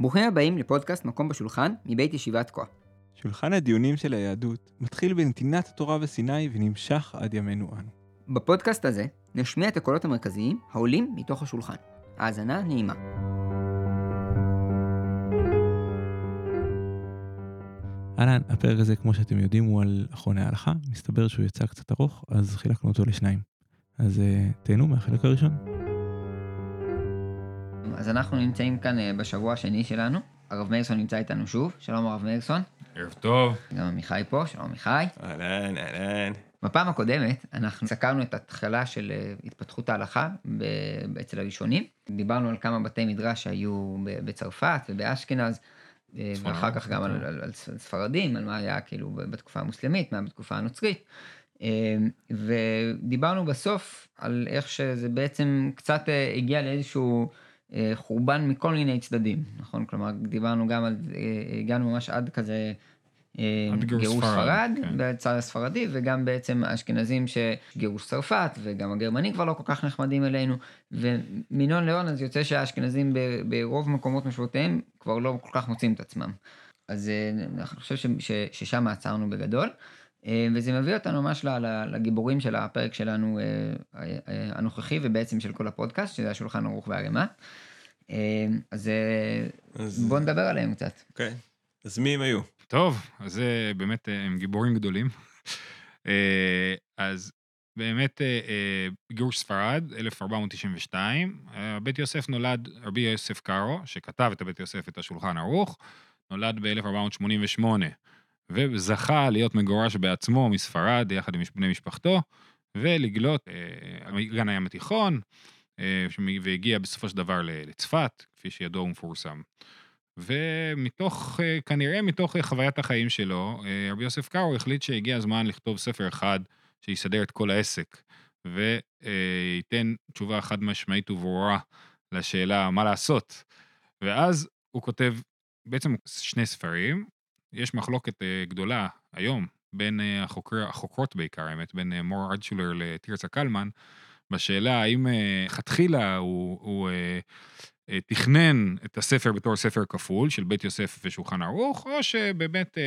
ברוכים הבאים לפודקאסט מקום בשולחן מבית ישיבת כה. שולחן הדיונים של היהדות מתחיל בנתינת התורה בסיני ונמשך עד ימינו אנו. בפודקאסט הזה נשמיע את הקולות המרכזיים העולים מתוך השולחן. האזנה נעימה. אהלן, הפרק הזה, כמו שאתם יודעים, הוא על אחרוני ההלכה. מסתבר שהוא יצא קצת ארוך, אז חילקנו אותו לשניים. אז uh, תהנו מהחלק הראשון. אז אנחנו נמצאים כאן אה, בשבוע השני שלנו. הרב מאירסון נמצא איתנו שוב. שלום הרב מאירסון. ערב טוב. גם עמיחי פה, שלום עמיחי. אהלן, אהלן. בפעם הקודמת אנחנו סקרנו את ההתחלה של אה, התפתחות ההלכה ב- אצל הראשונים. דיברנו על כמה בתי מדרש שהיו בצרפת ובאשכנז, אה, ואחר כך גם על, נכון. על, על ספרדים, על מה היה כאילו בתקופה המוסלמית, מה בתקופה הנוצרית. ודיברנו בסוף על איך שזה בעצם קצת הגיע לאיזשהו חורבן מכל מיני צדדים, נכון? כלומר, דיברנו גם על, אה, הגענו ממש עד כזה אה, גירוש ספרד, כן. בצד הספרדי, וגם בעצם האשכנזים שגירוש צרפת, וגם הגרמנים כבר לא כל כך נחמדים אלינו, ומינון לאון אז יוצא שהאשכנזים ברוב מקומות משמעותיהם כבר לא כל כך מוצאים את עצמם. אז אה, אני חושב ש- ש- ששם עצרנו בגדול. אה, וזה מביא אותנו ממש לגיבורים של הפרק שלנו אה, אה, הנוכחי ובעצם של כל הפודקאסט, שזה השולחן ערוך והרימה. אז אז- בואו נדבר עליהם קצת. אוקיי. אז מי הם היו? טוב, אז באמת, הם גיבורים גדולים. אז באמת, גירוש ספרד, 1492, אה, בית יוסף נולד, רבי יוסף קארו, שכתב את הבית יוסף, את השולחן ערוך, נולד ב-1488, וזכה להיות מגורש בעצמו מספרד, יחד עם בני משפחתו, ולגלות אה, אגן הים התיכון, אה, והגיע בסופו של דבר לצפת, כפי שידוע ומפורסם. ומתוך, אה, כנראה מתוך אה, חוויית החיים שלו, אה, רבי יוסף קארו החליט שהגיע הזמן לכתוב ספר אחד שיסדר את כל העסק, וייתן תשובה חד משמעית וברורה לשאלה מה לעשות. ואז הוא כותב בעצם שני ספרים, יש מחלוקת אה, גדולה היום בין אה, החוקר, החוקרות בעיקר, האמת, בין אה, מור ארדשולר לתרצה קלמן, בשאלה האם לכתחילה הוא, הוא תכנן את הספר בתור ספר כפול של בית יוסף ושולחן ערוך, או שבאמת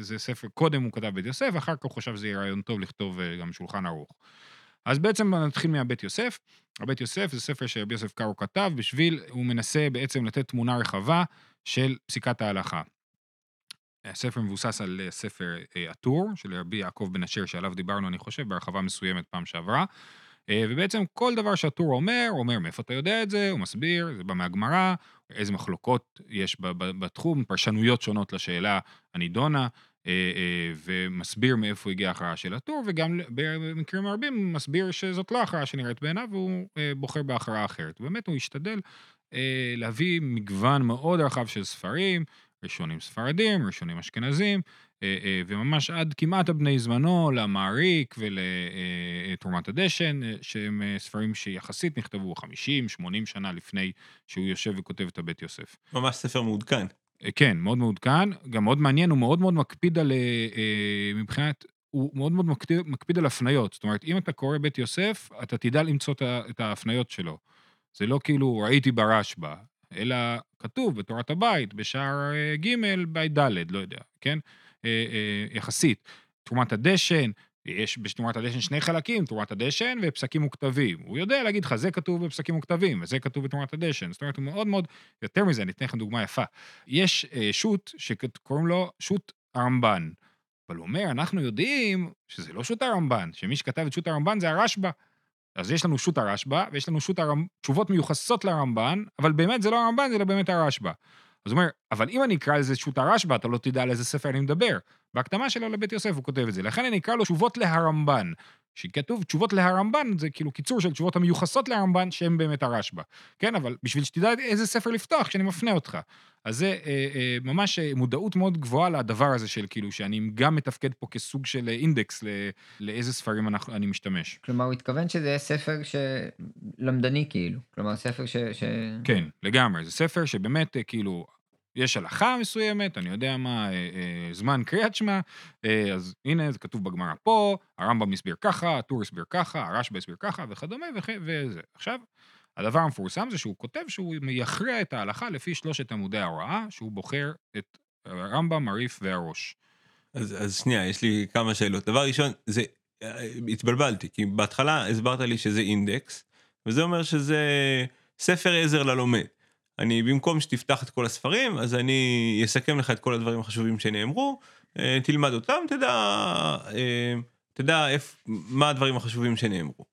זה ספר, קודם הוא כתב בית יוסף, אחר כך הוא חשב שזה יהיה רעיון טוב לכתוב גם שולחן ערוך. אז בעצם נתחיל מהבית יוסף. הבית יוסף זה ספר שרבי יוסף קארו כתב בשביל, הוא מנסה בעצם לתת תמונה רחבה של פסיקת ההלכה. הספר מבוסס על אה, ספר אה, הטור של רבי יעקב בן אשר, שעליו דיברנו, אני חושב, בהרחבה מסוימת פעם שעברה. אה, ובעצם כל דבר שהטור אומר, הוא אומר מאיפה אתה יודע את זה, הוא מסביר, זה בא מהגמרא, איזה מחלוקות יש בתחום, פרשנויות שונות לשאלה הנידונה, ומסביר מאיפה הגיעה ההכרעה של הטור, וגם במקרים רבים מסביר שזאת לא הכרעה שנראית בעיניו, והוא בוחר בהכרעה אחרת. באמת הוא השתדל להביא מגוון מאוד רחב של ספרים, ראשונים ספרדים, ראשונים אשכנזים, אה, אה, וממש עד כמעט הבני זמנו, למעריק ולתרומת הדשן, אה, שהם אה, ספרים שיחסית נכתבו 50-80 שנה לפני שהוא יושב וכותב את הבית יוסף. ממש ספר מעודכן. כן, מאוד מעודכן, גם מאוד מעניין, הוא מאוד מאוד מקפיד על, מבחינת, הוא מאוד מאוד מקפיד, מקפיד על הפניות. זאת אומרת, אם אתה קורא בית יוסף, אתה תדע למצוא את ההפניות שלו. זה לא כאילו ראיתי ברשב"א, אלא כתוב בתורת הבית, בשער אה, ג', בית ד', לא יודע, כן? אה, אה, יחסית. תרומת הדשן, יש בתרומת הדשן שני חלקים, תרומת הדשן ופסקים וכתבים. הוא יודע להגיד לך, זה כתוב בפסקים וכתבים, וזה כתוב בתרומת הדשן. זאת אומרת, הוא מאוד מאוד, יותר מזה, אני אתן לכם דוגמה יפה. יש שו"ת שקוראים לו שו"ת הרמב"ן. אבל הוא אומר, אנחנו יודעים שזה לא שו"ת הרמב"ן, שמי שכתב את שו"ת הרמב"ן זה הרשב"א. אז יש לנו שו"ת הרשב"א, ויש לנו שו"ת הרמ... תשובות מיוחסות לרמב"ן, אבל באמת זה לא הרמב"ן, זה לא באמת הרשב"א. אז הוא אומר, אבל אם אני אקרא לזה שו"ת הרשב"א, אתה לא תדע על איזה ספר אני מדבר. בהקדמה שלו לבית יוסף הוא כותב את זה. לכן אני אקרא לו תשובות להרמב"ן. שכתוב תשובות להרמב"ן, זה כאילו קיצור של תשובות המיוחסות להרמב"ן, שהם באמת הרשב"א. כן, אבל בשביל שתדע איזה ספר לפתוח כשאני מפנה אותך. אז זה אה, אה, ממש אה, מודעות מאוד גבוהה לדבר הזה של כאילו, שאני גם מתפקד פה כסוג של אה, אינדקס ל, לאיזה ספרים אנחנו, אני משתמש. כלומר, הוא התכוון שזה ספר שלמדני כאילו. כלומר, ספר ש... ש... כן, לגמרי. זה ספר שבאמת, אה, כאילו, יש הלכה מסוימת, אני יודע מה, אה, אה, זמן קריאת שמע, אה, אז הנה, זה כתוב בגמרא פה, הרמב"ם הסביר ככה, הטור הסביר ככה, הרשב"א הסביר ככה, וכדומה, וכ... וזה. עכשיו, הדבר המפורסם זה שהוא כותב שהוא יכריע את ההלכה לפי שלושת עמודי ההוראה, שהוא בוחר את הרמב"ם, הריף והראש. אז, אז שנייה, יש לי כמה שאלות. דבר ראשון, זה, אה, התבלבלתי, כי בהתחלה הסברת לי שזה אינדקס, וזה אומר שזה ספר עזר ללומד. אני, במקום שתפתח את כל הספרים, אז אני אסכם לך את כל הדברים החשובים שנאמרו, אה, תלמד אותם, תדע, אה, תדע איפ, מה הדברים החשובים שנאמרו.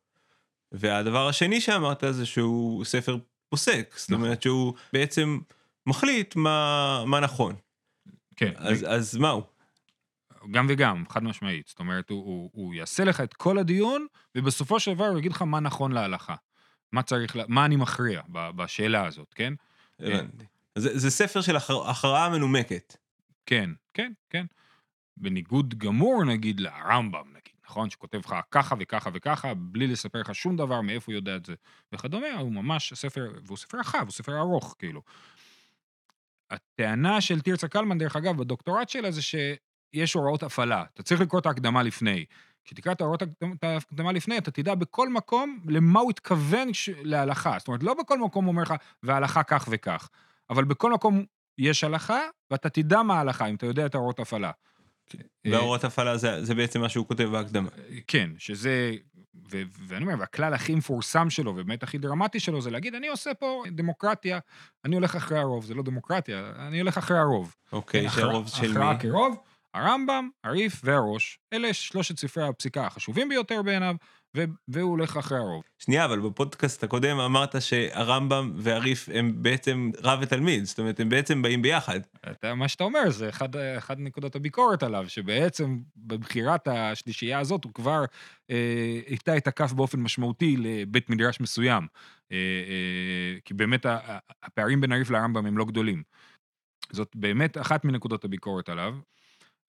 והדבר השני שאמרת זה שהוא ספר פוסק, זאת נכון. אומרת שהוא בעצם מחליט מה, מה נכון. כן. אז, אז מה הוא? גם וגם, חד משמעית. זאת אומרת, הוא, הוא, הוא יעשה לך את כל הדיון, ובסופו של דבר הוא יגיד לך מה נכון להלכה. מה צריך, מה אני מכריע בשאלה הזאת, כן? הבנתי. זה, זה ספר של הכר, הכרעה מנומקת. כן, כן, כן. בניגוד גמור, נגיד, לרמב"ם, נגיד, נכון? שכותב לך ככה וככה וככה, בלי לספר לך שום דבר מאיפה הוא יודע את זה וכדומה, הוא ממש ספר, והוא ספר רחב, הוא ספר ארוך, כאילו. הטענה של תרצה קלמן, דרך אגב, בדוקטורט שלה, זה שיש הוראות הפעלה. אתה צריך לקרוא את ההקדמה לפני. כשתקרא את ההוראות הקדמ- את ההקדמה לפני, אתה תדע בכל מקום למה הוא התכוון ש... להלכה. זאת אומרת, לא בכל מקום הוא אומר לך, וההלכה כך וכך, אבל בכל מקום יש הלכה, ואתה תדע מה ההלכה, אם אתה יודע את ההוראות הפעלה. אה, והוראות הפעלה זה, זה בעצם מה שהוא כותב בהקדמה. כן, שזה, ו, ואני אומר, והכלל הכי מפורסם שלו, ובאמת הכי דרמטי שלו, זה להגיד, אני עושה פה דמוקרטיה, אני הולך אחרי הרוב, זה לא דמוקרטיה, אני הולך אחרי הרוב. אוקיי, כן, שהרוב של מי? הכרעה כרוב, הרמב"ם, הריף והראש, אלה שלושת ספרי הפסיקה החשובים ביותר בעיניו, ו- והוא הולך אחרי הרוב. שנייה, אבל בפודקאסט הקודם אמרת שהרמב"ם והריף הם בעצם רב ותלמיד, זאת אומרת, הם בעצם באים ביחד. אתה, מה שאתה אומר, זה אחד, אחד נקודות הביקורת עליו, שבעצם בבחירת השלישייה הזאת הוא כבר אה, הטה את הכף באופן משמעותי לבית מדרש מסוים. אה, אה, כי באמת הפערים בין הריף לרמב"ם הם לא גדולים. זאת באמת אחת מנקודות הביקורת עליו,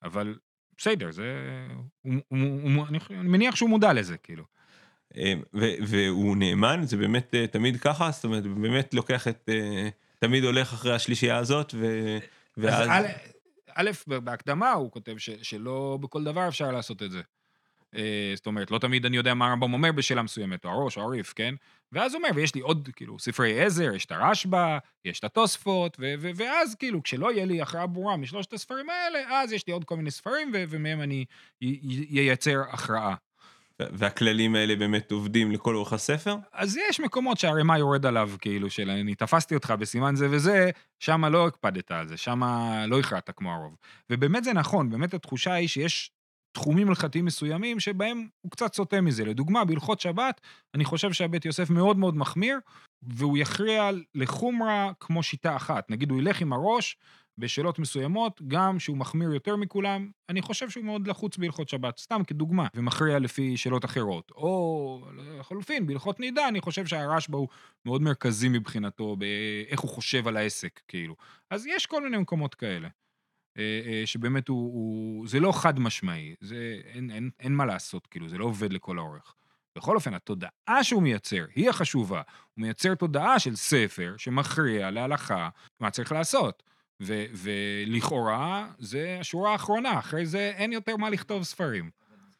אבל בסדר, זה... הוא, הוא, הוא, אני, אני מניח שהוא מודע לזה, כאילו. ו- והוא נאמן, זה באמת אה, תמיד ככה, זאת אומרת, באמת לוקח את... אה, תמיד הולך אחרי השלישייה הזאת, ו... ואז... אז א', א', בהקדמה הוא כותב ש, שלא בכל דבר אפשר לעשות את זה. אה, זאת אומרת, לא תמיד אני יודע מה הרמב"ם אומר בשאלה מסוימת, או הראש, או הריף, כן? ואז הוא אומר, ויש לי עוד, כאילו, ספרי עזר, יש את הרשב"א, יש את התוספות, ו- ו- ואז, כאילו, כשלא יהיה לי הכרעה ברורה משלושת הספרים האלה, אז יש לי עוד כל מיני ספרים, ו- ומהם אני ייצר הכרעה. והכללים האלה באמת עובדים לכל אורך הספר? אז יש מקומות שהרימה יורד עליו, כאילו, של אני תפסתי אותך בסימן זה וזה, שם לא הקפדת על זה, שם לא הכרעת כמו הרוב. ובאמת זה נכון, באמת התחושה היא שיש תחומים הלכתיים מסוימים שבהם הוא קצת סוטה מזה. לדוגמה, בהלכות שבת, אני חושב שהבית יוסף מאוד מאוד מחמיר, והוא יכריע לחומרה כמו שיטה אחת. נגיד, הוא ילך עם הראש בשאלות מסוימות, גם שהוא מחמיר יותר מכולם, אני חושב שהוא מאוד לחוץ בהלכות שבת, סתם כדוגמה, ומכריע לפי שאלות אחרות. או לחלופין, בהלכות נידה, אני חושב שהרשב"א הוא מאוד מרכזי מבחינתו, באיך הוא חושב על העסק, כאילו. אז יש כל מיני מקומות כאלה. אה, אה, שבאמת הוא, הוא... זה לא חד משמעי, זה... אין, אין, אין מה לעשות, כאילו, זה לא עובד לכל האורך. בכל אופן, התודעה שהוא מייצר היא החשובה. הוא מייצר תודעה של ספר שמכריע להלכה מה צריך לעשות. ו- ולכאורה, זה השורה האחרונה, אחרי זה אין יותר מה לכתוב ספרים.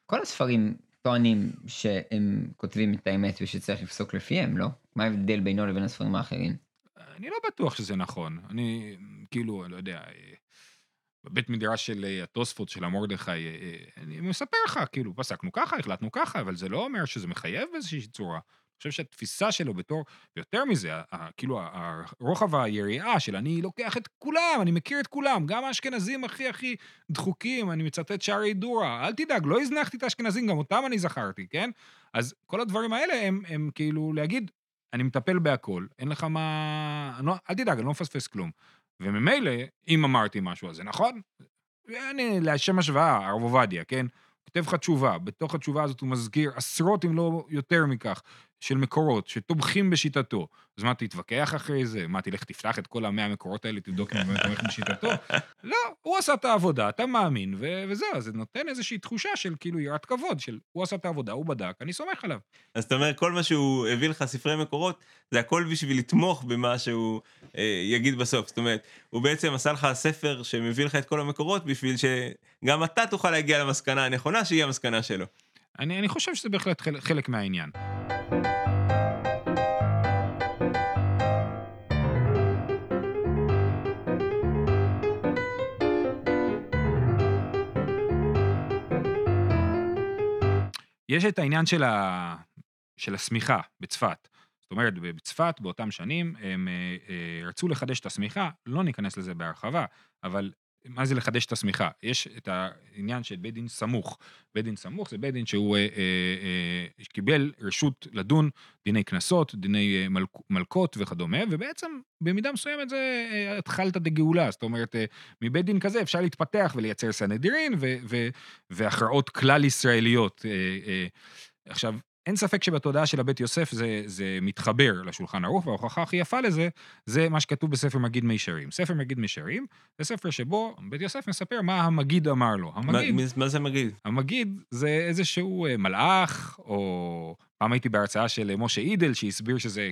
כל הספרים טוענים שהם כותבים את האמת ושצריך לפסוק לפיהם, לא? מה ההבדל בינו לבין הספרים האחרים? אני לא בטוח שזה נכון. אני, כאילו, אני לא יודע, בבית מדרש של אה, התוספות, של המרדכי, אה, אה, אני מספר לך, כאילו, פסקנו ככה, החלטנו ככה, אבל זה לא אומר שזה מחייב באיזושהי צורה. אני חושב שהתפיסה שלו בתור, ויותר מזה, כאילו, הרוחב היריעה של אני לוקח את כולם, אני מכיר את כולם, גם האשכנזים הכי הכי דחוקים, אני מצטט שערי דורה, אל תדאג, לא הזנחתי את האשכנזים, גם אותם אני זכרתי, כן? אז כל הדברים האלה הם, הם כאילו להגיד, אני מטפל בהכל, אין לך מה... לא, אל תדאג, אני לא מפספס כלום. וממילא, אם אמרתי משהו, אז זה נכון. ואני, לשם השוואה, הרב עובדיה, כן? כותב לך תשובה, בתוך התשובה הזאת הוא מזכיר עשרות אם לא יותר מכך של מקורות שתומכים בשיטתו. אז מה, תתווכח אחרי זה? מה, תלך תפתח את כל המאה המקורות האלה, תבדוק אם הוא באמת תומך בשיטתו? לא, הוא עשה את העבודה, אתה מאמין, ו- וזהו, זה נותן איזושהי תחושה של כאילו יראת כבוד, של הוא עשה את העבודה, הוא בדק, אני סומך עליו. אז אתה אומר, כל מה שהוא הביא לך ספרי מקורות, זה הכל בשביל לתמוך במה שהוא אה, יגיד בסוף. זאת אומרת, הוא בעצם עשה לך ספר שמביא לך את כל המקורות, בשביל שגם אתה תוכל להגיע למסקנה הנכונה, שהיא המסקנה שלו. אני, אני חושב שזה בהחלט חלק, חלק מהעניין. יש את העניין של, ה... של השמיכה בצפת. זאת אומרת, בצפת באותם שנים הם אה, אה, רצו לחדש את השמיכה, לא ניכנס לזה בהרחבה, אבל מה זה לחדש את השמיכה? יש את העניין של בית דין סמוך. בית דין סמוך זה בית דין שהוא אה, אה, אה, קיבל רשות לדון דיני קנסות, דיני אה, מלכ, מלכות וכדומה, ובעצם במידה מסוימת זה אה, התחלתא דגאולה, זאת אומרת, אה, מבית דין כזה אפשר להתפתח ולייצר סנהדרין והכרעות כלל ישראליות. אה, אה. עכשיו, אין ספק שבתודעה של הבית יוסף זה, זה מתחבר לשולחן ערוך, וההוכחה הכי יפה לזה, זה מה שכתוב בספר מגיד מישרים. ספר מגיד מישרים, זה ספר שבו בית יוסף מספר מה המגיד אמר לו. המגיד... מה, מה זה מגיד? המגיד זה איזשהו אה, מלאך, או פעם הייתי בהרצאה של משה אידל, שהסביר שזה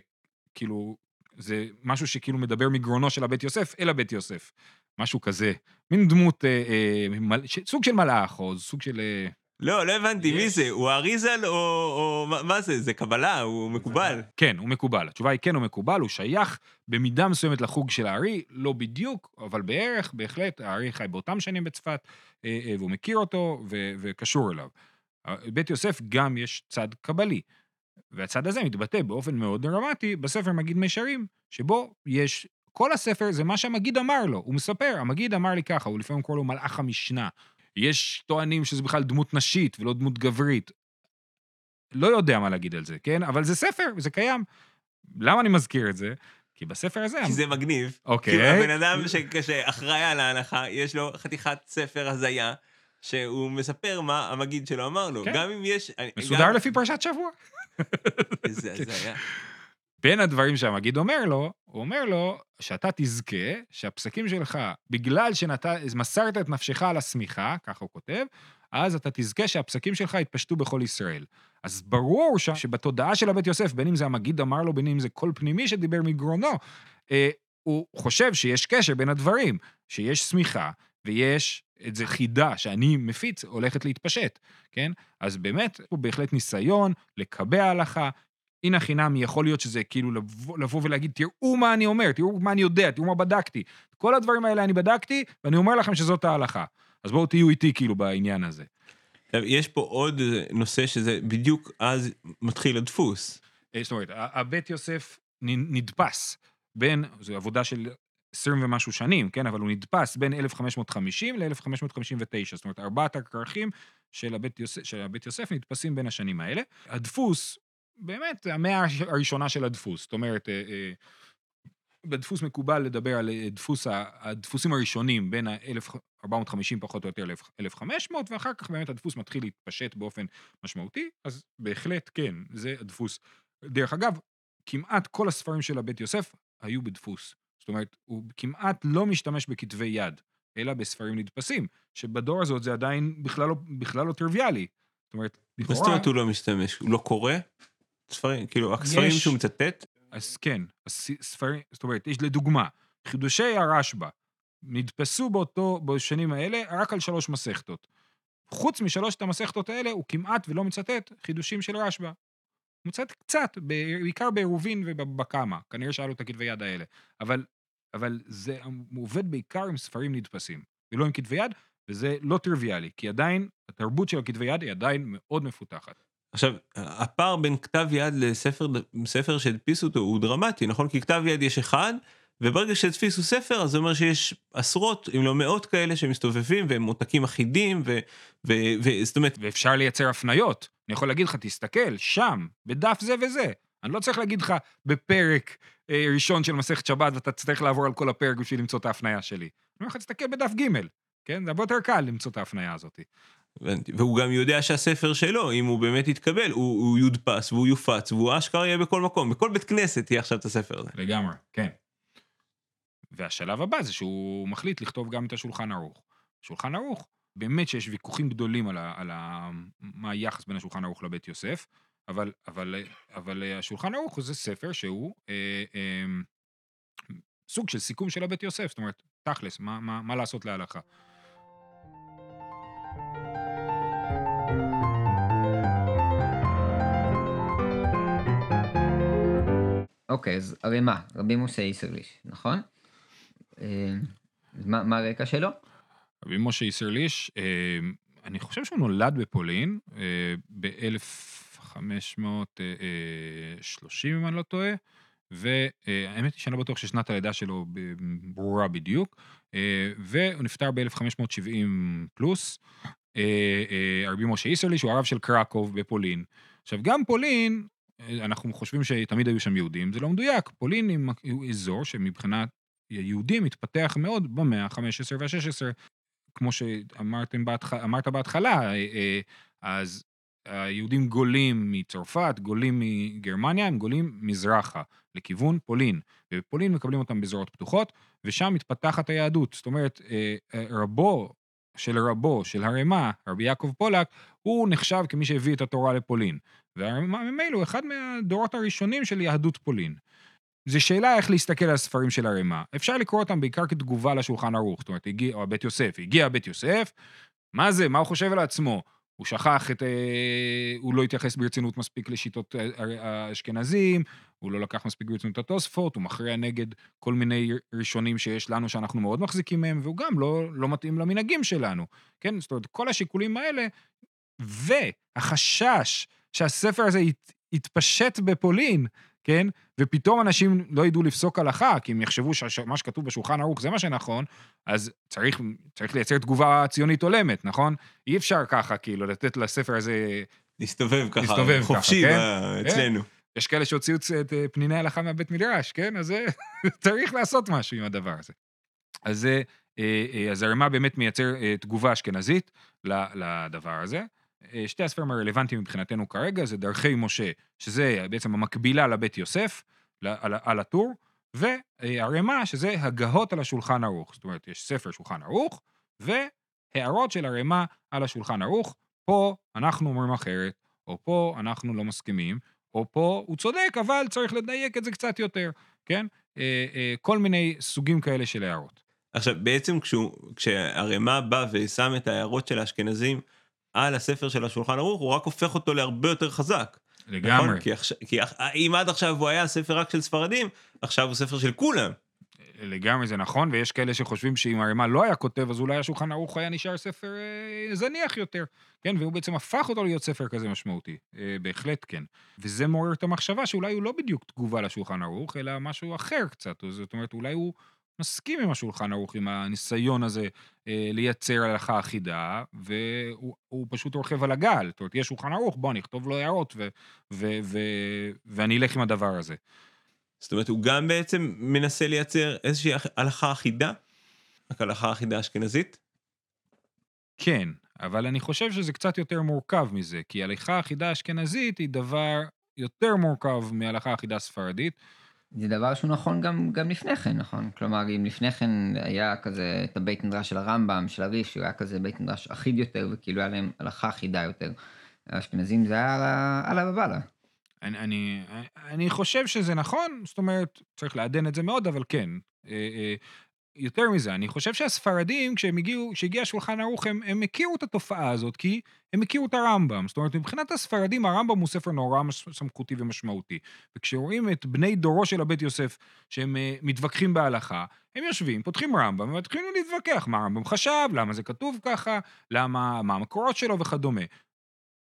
כאילו, זה משהו שכאילו מדבר מגרונו של הבית יוסף אל הבית יוסף. משהו כזה. מין דמות, אה, אה, מל... סוג של מלאך, או סוג של... אה, לא, לא הבנתי, מי זה? הוא אריזל או, או מה זה? זה קבלה? הוא מקובל? כן, הוא מקובל. התשובה היא כן, הוא מקובל, הוא שייך במידה מסוימת לחוג של הארי, לא בדיוק, אבל בערך, בהחלט, הארי חי באותם שנים בצפת, אה, אה, והוא מכיר אותו וקשור אליו. בית יוסף גם יש צד קבלי, והצד הזה מתבטא באופן מאוד דרמטי בספר מגיד מישרים, שבו יש כל הספר זה מה שהמגיד אמר לו, הוא מספר, המגיד אמר לי ככה, הוא לפעמים קורא לו מלאך המשנה, יש טוענים שזה בכלל דמות נשית ולא דמות גברית. לא יודע מה להגיד על זה, כן? אבל זה ספר, זה קיים. למה אני מזכיר את זה? כי בספר הזה... כי זה מגניב. אוקיי. כי הבן אדם שאחראי על ההנחה, יש לו חתיכת ספר הזיה, שהוא מספר מה המגיד שלו אמר לו. כן. גם אם יש... מסודר גם... לפי פרשת שבוע. איזה הזיה. בין הדברים שהמגיד אומר לו, הוא אומר לו שאתה תזכה שהפסקים שלך, בגלל שמסרת את נפשך על השמיכה, ככה הוא כותב, אז אתה תזכה שהפסקים שלך יתפשטו בכל ישראל. אז ברור ש... שבתודעה של הבית יוסף, בין אם זה המגיד אמר לו, בין אם זה כל פנימי שדיבר מגרונו, אה, הוא חושב שיש קשר בין הדברים, שיש שמיכה ויש איזה חידה שאני מפיץ הולכת להתפשט, כן? אז באמת, הוא בהחלט ניסיון לקבע הלכה, הנה חינמי, יכול להיות שזה כאילו לבוא, לבוא ולהגיד, תראו מה אני אומר, תראו מה אני יודע, תראו מה בדקתי. כל הדברים האלה אני בדקתי, ואני אומר לכם שזאת ההלכה. אז בואו תהיו איתי כאילו בעניין הזה. יש פה עוד נושא שזה בדיוק אז מתחיל הדפוס. אה, זאת אומרת, הבית יוסף נדפס בין, זו עבודה של 20 ומשהו שנים, כן, אבל הוא נדפס בין 1550 ל-1559, זאת אומרת, ארבעת הכרכים של הבית, יוסף, של הבית יוסף נדפסים בין השנים האלה. הדפוס באמת, המאה הראשונה של הדפוס. זאת אומרת, אה, אה, בדפוס מקובל לדבר על אה, דפוס, הדפוסים הראשונים בין ה-1450 פחות או יותר ל-1500, ואחר כך באמת הדפוס מתחיל להתפשט באופן משמעותי, אז בהחלט כן, זה הדפוס. דרך אגב, כמעט כל הספרים של הבית יוסף היו בדפוס. זאת אומרת, הוא כמעט לא משתמש בכתבי יד, אלא בספרים נדפסים, שבדור הזאת זה עדיין בכלל לא, בכלל לא טריוויאלי. זאת אומרת, לכאורה... מה זאת אומרת הוא לא משתמש? הוא לא קורא? ספרים, כאילו, הספרים יש... שהוא מצטט? אז כן, ספרים, זאת אומרת, יש לדוגמה, חידושי הרשב"א נדפסו באותו, בשנים האלה רק על שלוש מסכתות. חוץ משלושת המסכתות האלה, הוא כמעט ולא מצטט חידושים של רשב"א. הוא מצטט קצת, בעיקר בעירובין ובקמה, כנראה שהיה לו את הכתבי יד האלה. אבל, אבל זה, הוא עובד בעיקר עם ספרים נדפסים, ולא עם כתבי יד, וזה לא טריוויאלי, כי עדיין, התרבות של הכתבי יד היא עדיין מאוד מפותחת. עכשיו, הפער בין כתב יד לספר שהדפיסו אותו הוא דרמטי, נכון? כי כתב יד יש אחד, וברגע שהדפיסו ספר, אז זה אומר שיש עשרות, אם לא מאות כאלה שמסתובבים, והם מותקים אחידים, וזאת אומרת... ואפשר לייצר הפניות. אני יכול להגיד לך, תסתכל, שם, בדף זה וזה. אני לא צריך להגיד לך בפרק אה, ראשון של מסכת שבת, ואתה צריך לעבור על כל הפרק בשביל למצוא את ההפניה שלי. אני אומר לך, תסתכל בדף ג', כן? זה הרבה יותר קל למצוא את ההפניה הזאת. והוא גם יודע שהספר שלו, אם הוא באמת יתקבל, הוא, הוא יודפס והוא יופץ והוא אשכרה יהיה בכל מקום, בכל בית כנסת יהיה עכשיו את הספר הזה. לגמרי, כן. והשלב הבא זה שהוא מחליט לכתוב גם את השולחן ערוך. שולחן ערוך, באמת שיש ויכוחים גדולים על, ה, על ה, מה היחס בין השולחן ערוך לבית יוסף, אבל, אבל, אבל השולחן ערוך זה ספר שהוא אה, אה, סוג של סיכום של הבית יוסף, זאת אומרת, תכלס, מה, מה, מה לעשות להלכה. אוקיי, אז הרי מה? רבי משה איסרליש, נכון? אה, מה, מה הרקע שלו? רבי משה איסרליש, אה, אני חושב שהוא נולד בפולין ב-1530, אם אני לא טועה, והאמת היא שאני לא בטוח ששנת הלידה שלו ברורה בדיוק, והוא נפטר ב-1570 פלוס. רבי משה איסרלי, שהוא הרב של קרקוב בפולין. עכשיו, גם פולין, אנחנו חושבים שתמיד היו שם יהודים, זה לא מדויק. פולין הוא אזור שמבחינת יהודים התפתח מאוד במאה ה-15 וה-16. כמו שאמרת בהתחלה, אז היהודים גולים מצרפת, גולים מגרמניה, הם גולים מזרחה, לכיוון פולין. ובפולין מקבלים אותם בזרועות פתוחות, ושם מתפתחת היהדות. זאת אומרת, רבו של רבו, של הרמ"א, רבי יעקב פולק, הוא נחשב כמי שהביא את התורה לפולין. והרמ"א ממילא הוא אחד מהדורות הראשונים של יהדות פולין. זו שאלה איך להסתכל על הספרים של הרמ"א. אפשר לקרוא אותם בעיקר כתגובה לשולחן ערוך, זאת אומרת, הגיע, או בית יוסף, הגיע בית יוסף, מה זה, מה הוא חושב על עצמו? הוא שכח את... אה, הוא לא התייחס ברצינות מספיק לשיטות האשכנזים, הוא לא לקח מספיק ברצינות התוספות, הוא מכריע נגד כל מיני ראשונים שיש לנו שאנחנו מאוד מחזיקים מהם, והוא גם לא, לא מתאים למנהגים שלנו, כן? זאת אומרת, כל השיקולים האלה, והחשש שהספר הזה ית, יתפשט בפולין, כן? ופתאום אנשים לא ידעו לפסוק הלכה, כי הם יחשבו שמה שכתוב בשולחן ערוך זה מה שנכון, אז צריך, צריך לייצר תגובה ציונית הולמת, נכון? אי אפשר ככה, כאילו, לתת לספר הזה... להסתובב ככה, להסתובב חופשי ככה, כן? אצלנו. כן? יש כאלה שהוציאו את אה, פניני הלכה מהבית מדרש, כן? אז צריך לעשות משהו עם הדבר הזה. אז, אה, אה, אז הרמ"א באמת מייצר תגובה אשכנזית לדבר הזה. שתי הספרים הרלוונטיים מבחינתנו כרגע זה דרכי משה, שזה בעצם המקבילה לבית יוסף, על, על הטור, והרמ"א, שזה הגהות על השולחן ערוך. זאת אומרת, יש ספר שולחן ערוך, והערות של הרמ"א על השולחן ערוך. פה אנחנו אומרים אחרת, או פה אנחנו לא מסכימים, או פה הוא צודק, אבל צריך לדייק את זה קצת יותר, כן? אה, אה, כל מיני סוגים כאלה של הערות. עכשיו, בעצם כשהוא, כשהרמ"א בא ושם את ההערות של האשכנזים על הספר של השולחן ערוך, הוא רק הופך אותו להרבה יותר חזק. לגמרי. נכון? כי, עכשיו, כי אם עד עכשיו הוא היה ספר רק של ספרדים, עכשיו הוא ספר של כולם. לגמרי זה נכון, ויש כאלה שחושבים שאם הרמ"א לא היה כותב, אז אולי השולחן ערוך היה נשאר ספר אה, זניח יותר. כן, והוא בעצם הפך אותו להיות ספר כזה משמעותי. אה, בהחלט כן. וזה מעורר את המחשבה שאולי הוא לא בדיוק תגובה לשולחן ערוך, אלא משהו אחר קצת. זאת אומרת, אולי הוא מסכים עם השולחן ערוך, עם הניסיון הזה אה, לייצר הלכה אחידה, והוא פשוט רוכב על הגל. זאת אומרת, יש שולחן ערוך, בוא נכתוב לו הערות, ו, ו, ו, ואני אלך עם הדבר הזה. זאת אומרת, הוא גם בעצם מנסה לייצר איזושהי הלכה אחידה? רק הלכה אחידה אשכנזית? כן, אבל אני חושב שזה קצת יותר מורכב מזה, כי הלכה אחידה אשכנזית היא דבר יותר מורכב מהלכה אחידה ספרדית. זה דבר שהוא נכון גם, גם לפני כן, נכון? כלומר, אם לפני כן היה כזה את הבית מדרש של הרמב"ם, של הריף, שהוא היה כזה בית מדרש אחיד יותר, וכאילו היה להם הלכה אחידה יותר. האשכנזים זה היה על הבבלה. אני, אני, אני חושב שזה נכון, זאת אומרת, צריך לעדן את זה מאוד, אבל כן. יותר מזה, אני חושב שהספרדים, כשהם הגיעו, כשהגיע השולחן ערוך, הם, הם הכירו את התופעה הזאת, כי הם הכירו את הרמב"ם. זאת אומרת, מבחינת הספרדים, הרמב"ם הוא ספר נורא סמכותי ומשמעותי. וכשרואים את בני דורו של הבית יוסף, שהם uh, מתווכחים בהלכה, הם יושבים, פותחים רמב"ם, ומתחילים להתווכח מה הרמב"ם חשב, למה זה כתוב ככה, למה, מה המקורות שלו וכדומה.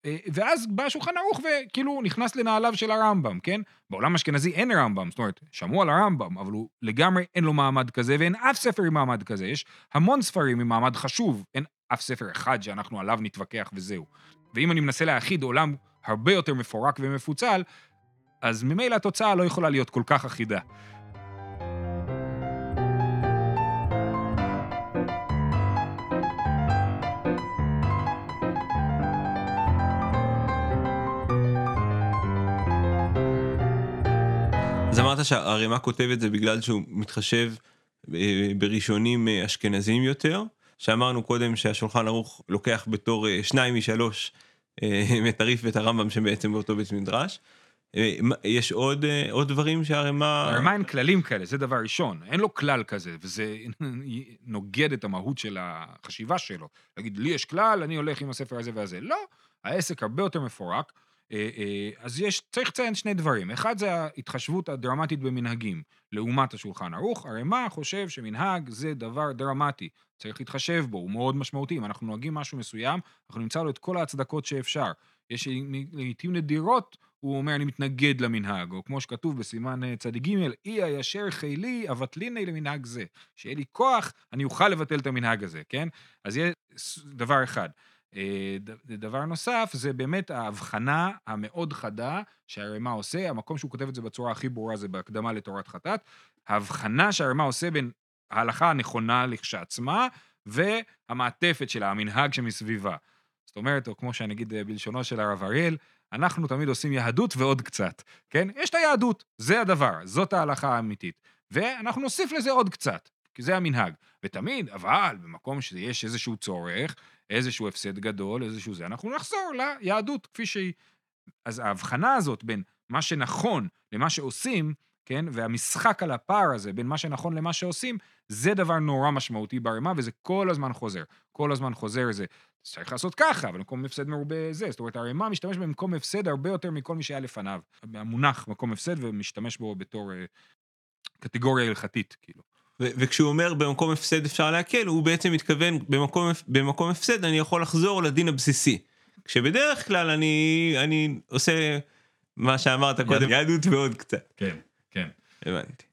אה, ואז בא השולחן ערוך וכאילו נכנס לנעליו של הרמב"ם, כן? בעולם האשכנזי אין רמב"ם, זאת אומרת, שמעו על הרמב"ם, אבל הוא לגמרי אין לו מעמד כזה, ואין אף ספר עם מעמד כזה. יש המון ספרים עם מעמד חשוב, אין אף ספר אחד שאנחנו עליו נתווכח וזהו. ואם אני מנסה להאחיד עולם הרבה יותר מפורק ומפוצל, אז ממילא התוצאה לא יכולה להיות כל כך אחידה. אמרת שהרימה כותב את זה בגלל שהוא מתחשב אה, בראשונים אה, אשכנזיים יותר, שאמרנו קודם שהשולחן ערוך לוקח בתור אה, שניים משלוש את הריף ואת הרמב"ם שבעצם באותו בית מדרש. יש עוד, עוד דברים שהרימה... הרימה אין כללים כאלה, זה דבר ראשון. אין לו כלל כזה, וזה נוגד את המהות של החשיבה שלו. להגיד, לי יש כלל, אני הולך עם הספר הזה והזה. לא, העסק הרבה יותר מפורק. אה, אה, אז יש, צריך לציין שני דברים. אחד זה ההתחשבות הדרמטית במנהגים. לעומת השולחן ערוך, הרמ"א חושב שמנהג זה דבר דרמטי. צריך להתחשב בו, הוא מאוד משמעותי. אם אנחנו נוהגים משהו מסוים, אנחנו נמצא לו את כל ההצדקות שאפשר. יש לעיתים נדירות, הוא אומר, אני מתנגד למנהג, או כמו שכתוב בסימן אה, צדיק ג', אי הישר חילי אבטליני למנהג זה. שיהיה לי כוח, אני אוכל לבטל את המנהג הזה, כן? אז יהיה דבר אחד. אה, דבר נוסף, זה באמת ההבחנה המאוד חדה שהרמ"א עושה, המקום שהוא כותב את זה בצורה הכי ברורה זה בהקדמה לתורת חטאת, ההבחנה שהרמ"א עושה בין ההלכה הנכונה לכשעצמה, והמעטפת שלה, המנהג שמסביבה. זאת אומרת, או כמו שאני אגיד בלשונו של הרב אריאל, אנחנו תמיד עושים יהדות ועוד קצת, כן? יש את היהדות, זה הדבר, זאת ההלכה האמיתית. ואנחנו נוסיף לזה עוד קצת, כי זה המנהג. ותמיד, אבל במקום שיש איזשהו צורך, איזשהו הפסד גדול, איזשהו זה, אנחנו נחזור ליהדות כפי שהיא. אז ההבחנה הזאת בין מה שנכון למה שעושים, כן, והמשחק על הפער הזה בין מה שנכון למה שעושים, זה דבר נורא משמעותי בערימה, וזה כל הזמן חוזר. כל הזמן חוזר זה, צריך לעשות ככה, אבל במקום הפסד מרובה זה. זאת אומרת, הערימה משתמש במקום הפסד הרבה יותר מכל מי שהיה לפניו. המונח מקום הפסד ומשתמש בו בתור אה, קטגוריה הלכתית, כאילו. וכשהוא אומר במקום הפסד אפשר להקל, הוא בעצם מתכוון במקום, במקום הפסד אני יכול לחזור לדין הבסיסי. כשבדרך כלל אני, אני עושה מה שאמרת קודם, יהדות ועוד קצת. כן, כן. הבנתי.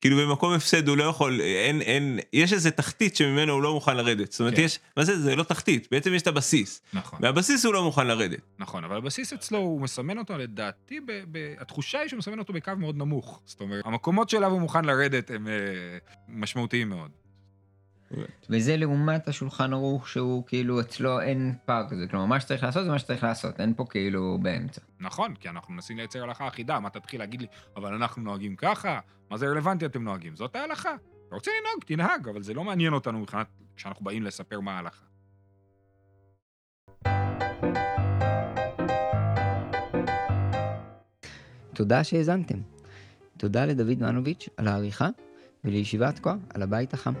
כאילו במקום הפסד הוא לא יכול, אין, אין, יש איזה תחתית שממנו הוא לא מוכן לרדת. זאת אומרת, כן. יש, מה זה, זה לא תחתית, בעצם יש את הבסיס. נכון. והבסיס הוא לא מוכן לרדת. נכון, אבל הבסיס אצלו, הוא מסמן אותו, לדעתי, ב, ב, התחושה היא שהוא מסמן אותו בקו מאוד נמוך. זאת אומרת, המקומות שאליו הוא מוכן לרדת הם אה, משמעותיים מאוד. וזה לעומת השולחן ערוך שהוא כאילו אצלו אין פער כזה, כלומר מה שצריך לעשות זה מה שצריך לעשות, אין פה כאילו באמצע. נכון, כי אנחנו מנסים לייצר הלכה אחידה, מה תתחיל להגיד לי, אבל אנחנו נוהגים ככה, מה זה רלוונטי אתם נוהגים? זאת ההלכה. אתה רוצה לנהוג, תנהג, אבל זה לא מעניין אותנו מבחינת כשאנחנו באים לספר מה ההלכה. תודה שהאזנתם. תודה לדוד מנוביץ' על העריכה, ולישיבת כה על הבית החם.